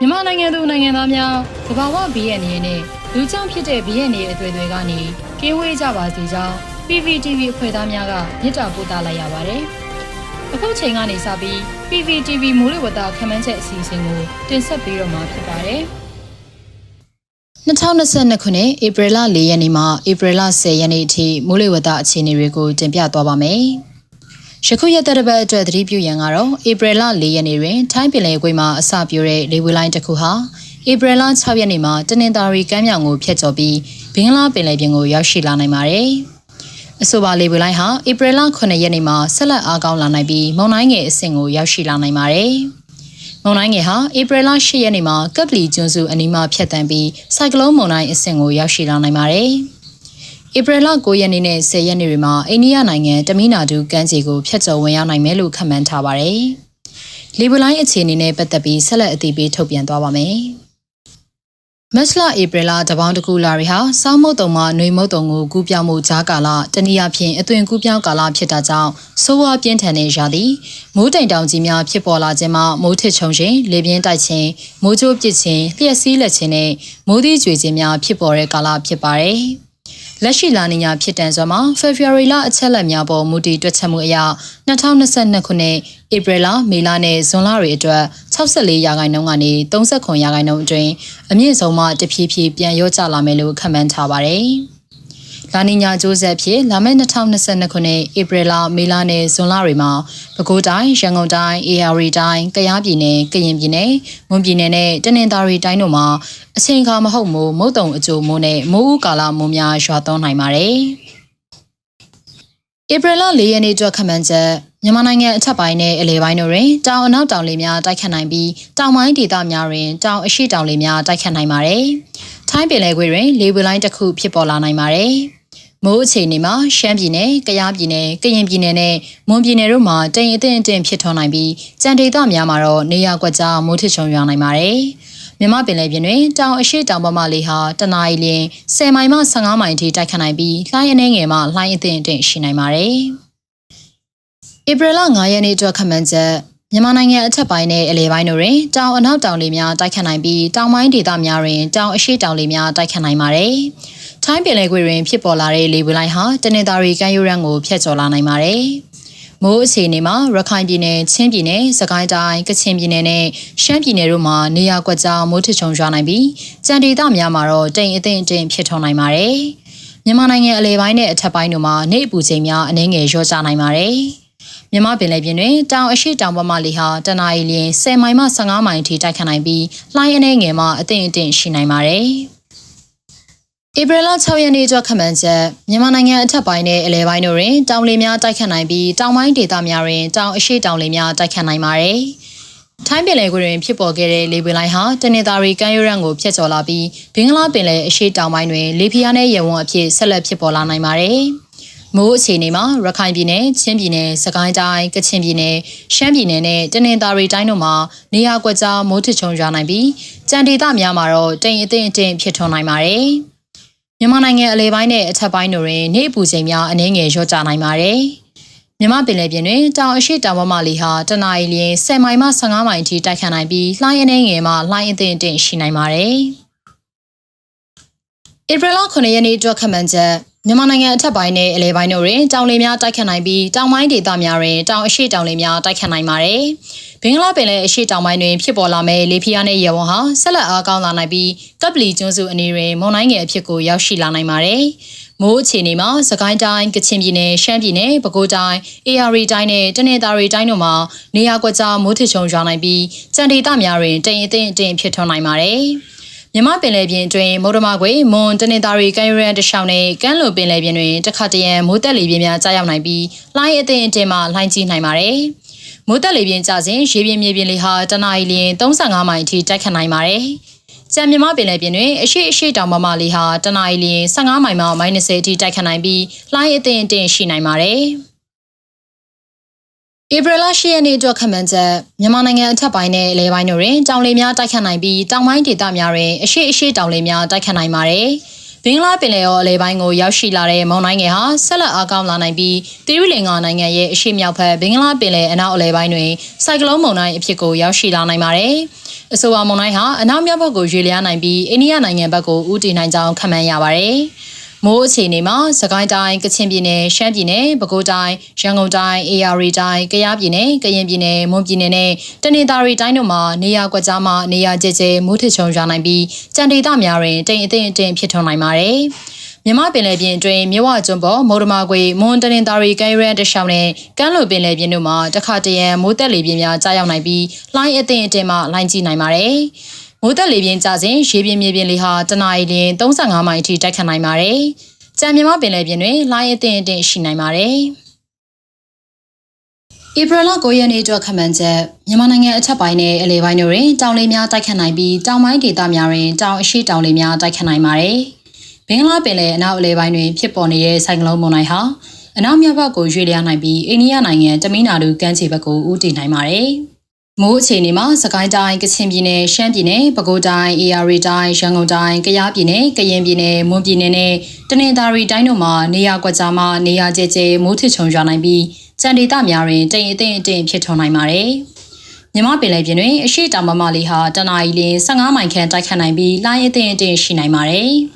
မြန်မာနိုင်ငံသူနိုင်ငံသားများသဘာဝဘီရဲ့အနေနဲ့လူကြောင့်ဖြစ်တဲ့ဘီရဲ့နေအသွေးတွေကနေကင်းဝေးကြပါစေကြောင်း PPTV အဖွဲ့သားများကမြစ်တာပို့တာလိုက်ရပါတယ်။အခုချိန်ကနေစပြီး PPTV မိုးလေဝသခန့်မှန်းချက်အစီအစဉ်ကိုတင်ဆက်ပေးတော့မှာဖြစ်ပါတယ်။2022ခုနှစ်ဧပြီလ4ရက်နေ့မှဧပြီလ10ရက်နေ့အထိမိုးလေဝသအခြေအနေတွေကိုတင်ပြသွားပါမယ်။ ယခုရက်သက်တစ်ပတ်အတွက်သတိပြုရန်ကတော့ဧပြီလ4ရက်နေ့တွင်ထိုင်းပင်လယ်ကွေ့မှာအစပြုတဲ့လေဝေလိုင်းတစ်ခုဟာဧပြီလ6ရက်နေ့မှာတနင်္သာရီကမ်းမြောင်ကိုဖျက်ကျော်ပြီးဘင်္ဂလားပင်လယ်ပြင်ကိုရောက်ရှိလာနိုင်ပါတယ်။အဆိုပါလေဝေလိုင်းဟာဧပြီလ9ရက်နေ့မှာဆက်လက်အားကောင်းလာနိုင်ပြီးမုန်တိုင်းငယ်အဆင့်ကိုရောက်ရှိလာနိုင်ပါတယ်။မုန်တိုင်းငယ်ဟာဧပြီလ10ရက်နေ့မှာကပ်ပလီကျွန်းစုအနီးမှာဖျက်တမ်းပြီးစိုက်ကလုန်းမုန်တိုင်းအဆင့်ကိုရောက်ရှိလာနိုင်ပါတယ်။ ဧပြီလ9ရက်နေ့နဲ့10ရက်နေ့တွေမှာအိန္ဒိယနိုင်ငံတမီနာဒူကမ်းခြေကိုဖျက်ချော်ဝင်ရောက်နိုင်မယ်လို့ခန့်မှန်းထားပါတယ်။လီဘလိုင်းအခြေအနေနဲ့ပတ်သက်ပြီးဆက်လက်အသိပေးထုတ်ပြန်သွားပါမယ်။မက်စလာဧပြီလတပေါင်းတစ်ခုလာတွေဟာစောင်းမုတ်တုံမှနှွေမုတ်တုံကိုကူးပြောင်းမှုကြားကာလတနည်းအားဖြင့်အသွင်ကူးပြောင်းကာလဖြစ်တာကြောင့်ဆိုးဝါးပြင်းထန်တဲ့ရာသီမိုးတိမ်တောင်ကြီးများဖြစ်ပေါ်လာခြင်းမှမိုးထစ်ချုံခြင်းလေပြင်းတိုက်ခြင်းမိုးကြိုးပစ်ခြင်းလျှက်စီးလက်ခြင်းနဲ့မိုးသီးကြွေခြင်းများဖြစ်ပေါ်တဲ့ကာလဖြစ်ပါတယ်။ လက်ရှိလာနေညာဖြစ်တန်စွာမှာ February လအချက်လက်များပေါ်မူတည်တွက်ချက်မှုအရ2022ခုနှစ်ဧပြီလမေလနဲ့ဇွန်လတွေအတွက်64ရာခိုင်နှုန်းကနေ39ရာခိုင်နှုန်းအတွင်းအမြင့်ဆုံးမှတဖြည်းဖြည်းပြန်လျော့ကျလာမယ်လို့ခန့်မှန်းထားပါတယ်။ လာနီညာကျိုးဆက်ဖြစ်လာမယ့်2022ခုနှစ်ဧပြီလမေလနဲ့ဇွန်လတွေမှာပဲခူးတိုင်းရန်ကုန်တိုင်းအေရရီတိုင်းကယားပြည်နယ်ကရင်ပြည်နယ်မွန်ပြည်နယ်နဲ့တနင်္သာရီတိုင်းတို့မှာအချိန်အခါမဟုတ်မို့မုတ်တုံအကျိုးမိုးနဲ့မိုးဦးကာလမိုးများရွာသွန်းနိုင်ပါတယ်ဧပြီလ၄ရက်နေ့အတွက်ခန့်မှန်းချက်မြန်မာနိုင်ငံအထက်ပိုင်းနဲ့အလယ်ပိုင်းတို့တွင်တောင်အနောက်တောင်လေများတိုက်ခတ်နိုင်ပြီးတောင်ပိုင်းဒေသများတွင်တောင်အရှိတောင်လေများတိုက်ခတ်နိုင်ပါတယ်။ထိုင်းပင်လယ်ကွေ့တွင်လေပွေလိုင်းတစ်ခုဖြစ်ပေါ်လာနိုင်ပါတယ်။ မိုးအခြေအနေမှာရှမ်းပြည်နယ်၊ကယားပြည်နယ်၊ကရင်ပြည်နယ်နဲ့မွန်ပြည်နယ်တို့မှာတိမ်အထင်အထင်ဖြစ်ထွန်းနိုင်ပြီးကြံဒေသများမှာတော့နေရာကွက်ကြားမိုးထစ်ချုံရွာနိုင်ပါတယ်။မြမပင်လယ်ပြင်တွင်တောင်အရှိတောင်ပေါ်မှလေဟာတနအီလရင်10မိုင်မှ15မိုင်အထိတိုက်ခတ်နိုင်ပြီးလှိုင်းအနှဲငယ်မှလှိုင်းအထင်အထင်ရှိနိုင်ပါတယ်။ဧပြီလ9ရက်နေ့အတွက်ခန့်မှန်းချက်မြန်မာနိုင်ငံအထက်ပိုင်းနဲ့အလယ်ပိုင်းတို့တွင်တောင်အနောက်တောင်လေများတိုက်ခတ်နိုင်ပြီးတောင်ပိုင်းဒေသများတွင်တောင်အရှိတောင်လေများတိုက်ခတ်နိုင်ပါတယ်။ ထိုင်းပင်လယ်ကွေ့တွင်ဖြစ်ပေါ်လာတဲ့လေပွေလိုင်းဟာတနင်္သာရီကမ်းရိုးတန်းကိုဖျက်ကျော်လာနိုင်ပါတယ်။မိုးအခြေအနေမှာရခိုင်ပြည်နယ်၊ချင်းပြည်နယ်၊စကိုင်းတိုင်း၊ကချင်ပြည်နယ်နဲ့ရှမ်းပြည်နယ်တို့မှာနေရာကွက်ကြားမိုးထချုံရွာနိုင်ပြီးကြံဒေသများမှာတော့တိမ်အထင်အထင်ဖြစ်ထွန်းနိုင်ပါတယ်။မြန်မာနိုင်ငံအလဲပိုင်းနဲ့အထက်ပိုင်းတို့မှာနေအပူချိန်များအနည်းငယ်လျော့ကျနိုင်ပါတယ်။မြမပင်လယ်ပြင်တွင်တောင်အရှိတောင်ဘက်မှလေဟာတနအီလရင်10မိုင်မှ15မိုင်အထိတိုက်ခတ်နိုင်ပြီးလှိုင်းအနှဲငယ်မှအထင်အထင်ရှိနိုင်ပါတယ်။ ဧပြီလ6ရက်နေ့အတွက်ခန့်မှန်းချက်မြန်မာနိုင်ငံအထက်ပိုင်းနဲ့အလယ်ပိုင်းတို့တွင်တောင်လေများတိုက်ခတ်နိုင်ပြီးတောင်ပိုင်းဒေသများတွင်တောင်အရှိတောင်လေများတိုက်ခတ်နိုင်ပါတယ်။ထိုင်းပင်လယ်ကွေ့တွင်ဖြစ်ပေါ်ခဲ့တဲ့လေပွေလိုင်းဟာတနင်္သာရီကမ်းရိုးတန်းကိုဖျက်ချော်လာပြီးဘင်္ဂလားပင်လယ်အရှိတောင်ပိုင်းတွင်လေပြင်းနဲ့ရေဝံအဖြစ်ဆက်လက်ဖြစ်ပေါ်လာနိုင်ပါတယ်။မိုးအခြေအနေမှာရခိုင်ပြည်နယ်၊ချင်းပြည်နယ်၊စကိုင်းတိုင်း၊ကချင်ပြည်နယ်၊ရှမ်းပြည်နယ်နဲ့တနင်္သာရီတိုင်းတို့မှာနေရာကွက်ကြားမိုးထချုံရွာနိုင်ပြီးကြံဒေသများမှာတော့တိမ်အထင်အထင်ဖြစ်ထွန်းနိုင်ပါတယ်။ မြန်မာနိုင်ငံအလဲပိုင်းနဲ့အထက်ပိုင်းတို့တွင်နေအပူချိန်များအနည်းငယ်လျော့ကျနိုင်ပါတယ်။မြမပင်လယ်ပြင်တွင်တောင်အရှိတောင်ဘက်မှလေဟာတနအီလရင်10မိုင်မှ15မိုင်အထိတိုက်ခတ်နိုင်ပြီးလှိုင်းအနှဲငယ်မှလှိုင်းအသင့်အင့်ရှိနိုင်ပါတယ်။ဧပြီလ9ရက်နေ့အတွက်ခန့်မှန်းချက်မြန်မာနိုင်ငံအထက်ပိုင်းနဲ့အလဲပိုင်းတို့တွင်တောင်လေများတိုက်ခတ်နိုင်ပြီးတောင်ပိုင်းဒေသများတွင်တောင်အရှိတောင်လေများတိုက်ခတ်နိုင်ပါတယ်။ဘ င်္ဂလားပင်လယ်အရှေ့တောင်ပိုင်းတွင်ဖြစ်ပေါ်လာမဲ့လေဖိအားနဲ့ရေဝံဟာဆက်လက်အားကောင်းလာနိုင်ပြီးကပ်ပလီကျွန်းစုအနီးတွင်မုန်တိုင်းငယ်အဖြစ်ကိုရောက်ရှိလာနိုင်ပါတယ်။မိုးအခြေအနေမှာစကိုင်းတိုင်းကချင်ပြည်နယ်ရှမ်းပြည်နယ်ပဲခူးတိုင်းအေရီတိုင်းနဲ့တနင်္သာရီတိုင်းတို့မှာနေရာကွက်ကြားမိုးထချုံရွာနိုင်ပြီးကြံဒေသများတွင်တရင်အထင်အထင်ဖြစ်ထွန်းနိုင်ပါတယ်။မြမပင်လယ်ပြင်တွင်မုဒ္ဓမကွေမွန်တနင်္သာရီကမ်းရိုးတန်းတလျှောက်နဲ့ကမ်းလွန်ပင်လယ်ပြင်တွင်တခါတရံမိုးတက်လေပြင်းများကြားရောက်နိုင်ပြီးလှိုင်းအထင်အထင်မှလှိုင်းကြီးနိုင်ပါတယ်။ မိုးတက်လေပြင်းကျစဉ်ရေပြင်းမြေပြင်းလေဟာတနအီလရင်35မိုင်အထိတိုက်ခတ်နိုင်ပါတယ်။ကြံမြမပင်လယ်ပြင်တွင်အရှိအရှိတောင်ပေါ်မှလေဟာတနအီလရင်15မိုင်မှ -30 အထိတိုက်ခတ်နိုင်ပြီးလှိုင်းအထင်အထင်ရှိနိုင်ပါတယ်။ဧပြီလ10ရက်နေ့အတွက်ခန့်မှန်းချက်မြန်မာနိုင်ငံအထက်ပိုင်းနဲ့အလဲပိုင်းတို့တွင်တောင်လေများတိုက်ခတ်နိုင်ပြီးတောင်ပိုင်းဒေသများတွင်အရှိအရှိတောင်လေများတိုက်ခတ်နိုင်ပါတယ်။ ဘင်္ဂလားပင်လယ်အော်အလဲပိုင်းကိုရောက်ရှိလာတဲ့မုန်တိုင်းငယ်ဟာဆက်လက်အားကောင်းလာနိုင်ပြီးသီရိလင်္ကာနိုင်ငံရဲ့အရှေ့မြောက်ဘက်ဘင်္ဂလားပင်လယ်အနောက်အလဲပိုင်းတွင်စိုက်ကလုန်းမုန်တိုင်းအဖြစ်ကိုရောက်ရှိလာနိုင်ပါတယ်။အဆိုပါမုန်တိုင်းဟာအနောက်မြောက်ဘက်ကိုရွေလျားနိုင်ပြီးအိန္ဒိယနိုင်ငံဘက်ကိုဦးတည်နိုင်ကြောင်းခန့်မှန်းရပါတယ်။ မိုးအခြေအနေမှာစကိုင်းတိုင်းကချင်ပြည်နယ်ရှမ်းပြည်နယ်ပဲခူးတိုင်းရန်ကုန်တိုင်းအေရီတိုင်းကယားပြည်နယ်ကရင်ပြည်နယ်မွန်ပြည်နယ်နဲ့တနင်္သာရီတိုင်းတို့မှာနေရာကွက်ကြားမှာနေရာကျကျမိုးထချုံရွာနိုင်ပြီးကြံဒေသများတွင်တိမ်အထင်အထင်ဖြစ်ထွန်းနိုင်ပါတယ်။မြမပင်လယ်ပြင်အတွင်းမြဝကျွန်းပေါ်မော်ဒမာခွေမွန်တနင်္သာရီကဲရန်တရှောင်းနဲ့ကမ်းလွန်ပင်လယ်ပြင်တို့မှာတခါတရံမိုးတက်လေပြင်းများကြားရောက်နိုင်ပြီးလှိုင်းအထင်အထင်မှလှိုင်းကြီးနိုင်ပါတယ်။ မိုးတက်လေပြင်းကြစဉ်ရေပြင်းမြေပြင်းလေဟာတနအီလ35မိုင်အထိတိုက်ခတ်နိုင်ပါတယ်။ကြံမြမပင်လယ်ပြင်တွင်လှိုင်းအထင်အထင်ရှိနိုင်ပါတယ်။ဧပြီလ9ရက်နေ့အတွက်ခန့်မှန်းချက်မြန်မာနိုင်ငံအထက်ပိုင်းနဲ့အလယ်ပိုင်းတို့တွင်တောင်လေများတိုက်ခတ်နိုင်ပြီးတောင်ပိုင်းဒေသများတွင်တောင်အရှိတောင်လေများတိုက်ခတ်နိုင်ပါတယ်။ဘင်္ဂလားပင်လယ်အနောက်အလယ်ပိုင်းတွင်ဖြစ်ပေါ်နေတဲ့ဆိုင်ကလုန်းမုန်တိုင်းဟာအနောက်မြောက်ဘက်ကိုရွေ့လျားနိုင်ပြီးအိန္ဒိယနိုင်ငံတမီးနာဒူကမ်းခြေဘက်ကိုဦးတည်နိုင်ပါတယ်။ မိုးအခြေအနေမှာစကိုင်းတိုင်းကချင်ပြည်နယ်ရှမ်းပြည်နယ်ပဲခူးတိုင်းအေရီတိုင်းရန်ကုန်တိုင်းကယားပြည်နယ်ကရင်ပြည်နယ်မွန်ပြည်နယ်နဲ့တနင်္သာရီတိုင်းတို့မှာနေရာကွက်ကြားမှာနေရာကျကျမိုးထချုံရွာနိုင်ပြီးကြံဒေသများတွင်တိမ်အထင်အထင်ဖြစ်ထွန်းနိုင်ပါတယ်။မြမပင်လယ်ပြင်တွင်အရှိတောင်မမလေးဟာတနအီလ15မိုင်ခန့်တိုက်ခတ်နိုင်ပြီးလှိုင်းအထင်အထင်ရှိနိုင်ပါတယ်။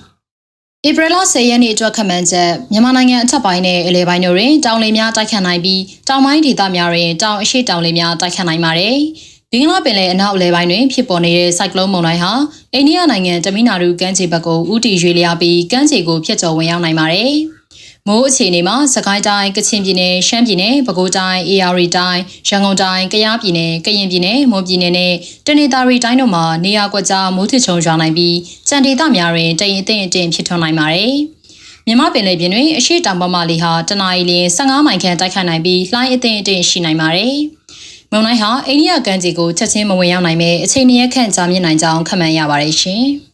ဧပြီလ10ရက်နေ့အတွက်ခန့်မှန်းချက်မြန်မာနိုင်ငံအထက်ပိုင်းနဲ့အလယ်ပိုင်းတို့တွင်တောင်လေများတိုက်ခတ်နိုင်ပြီးတောင်ပိုင်းဒေသများတွင်တောင်အရှိတောင်လေများတိုက်ခတ်နိုင်ပါတယ်။ဘင်္ဂလားပင်လယ်အနောက်အလယ်ပိုင်းတွင်ဖြစ်ပေါ်နေတဲ့ဆိုင်ကလုန်းမုန်တိုင်းဟာအိန္ဒိယနိုင်ငံတမီနာရူကမ်းခြေဘက်ကိုဦးတည်ရွေ့လျားပြီးကမ်းခြေကိုဖျက်ကျော်ဝင်ရောက်နိုင်ပါတယ်။ မိုးအခြေအနေမှာစကိုင်းတိုင်းကချင်ပြည်နယ်ရှမ်းပြည်နယ်ပဲခူးတိုင်းအေရီတိုင်းရန်ကုန်တိုင်းကယားပြည်နယ်ကရင်ပြည်နယ်မွန်ပြည်နယ်နဲ့တနင်္သာရီတိုင်းတို့မှာနေရာကွက်ကြားမိုးထချုံရွာနိုင်ပြီးကြံဒေသများတွင်တရင်အထင်အတင်ဖြစ်ထွန်းနိုင်ပါတယ်။မြမပင်လေပြင်တွင်အရှိတောင်ပမာလီဟာတနအီလ15မိုင်ခန့်တိုက်ခတ်နိုင်ပြီးလှိုင်းအထင်အတင်ရှိနိုင်ပါတယ်။မုန်တိုင်းဟာအိန္ဒိယကမ်းခြေကိုချက်ချင်းမဝင်ရောက်နိုင်ပဲအချိန်နည်းခန့်ကြာမြင့်နိုင်ကြောင်းခန့်မှန်းရပါတယ်ရှင်။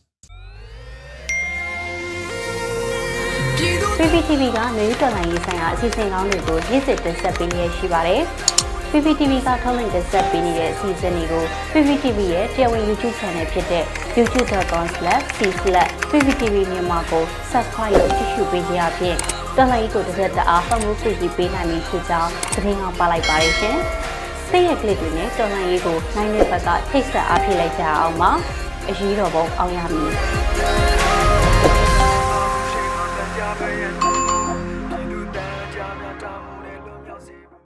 PPTV ကမြေဥတော်လိုင်းရေးဆိုင်ရာအစီအစဉ်ကောင်းတွေကိုရည်စည်တင်ဆက်ပေးနေရရှိပါတယ်။ PPTV ကထုတ်လွှင့်တင်ဆက်ပေးနေတဲ့အစီအစဉ်တွေကို PPTV ရဲ့တရားဝင် YouTube Channel ဖြစ်တဲ့ youtube.com/c/pptv မြန်မာကို Subscribe လုပ်ကြည့်ရှုပေးကြရဖြင့်တော်လိုင်းကိုတစ်သက်တအားဖမှုပြည့်ပေးနိုင်ပြီဖြစ်ကြောင်းသတင်းအောင်ပါလိုက်ပါရရှင်။စိတ်ရကလစ်တွေနဲ့တော်လိုင်းရေးကိုနိုင်တဲ့ဘက်ကထိတ်ဆက်အားဖြည့်လိုက်ကြအောင်ပါ။အရေးတော်ပုံအောင်ရမည်။ Bye.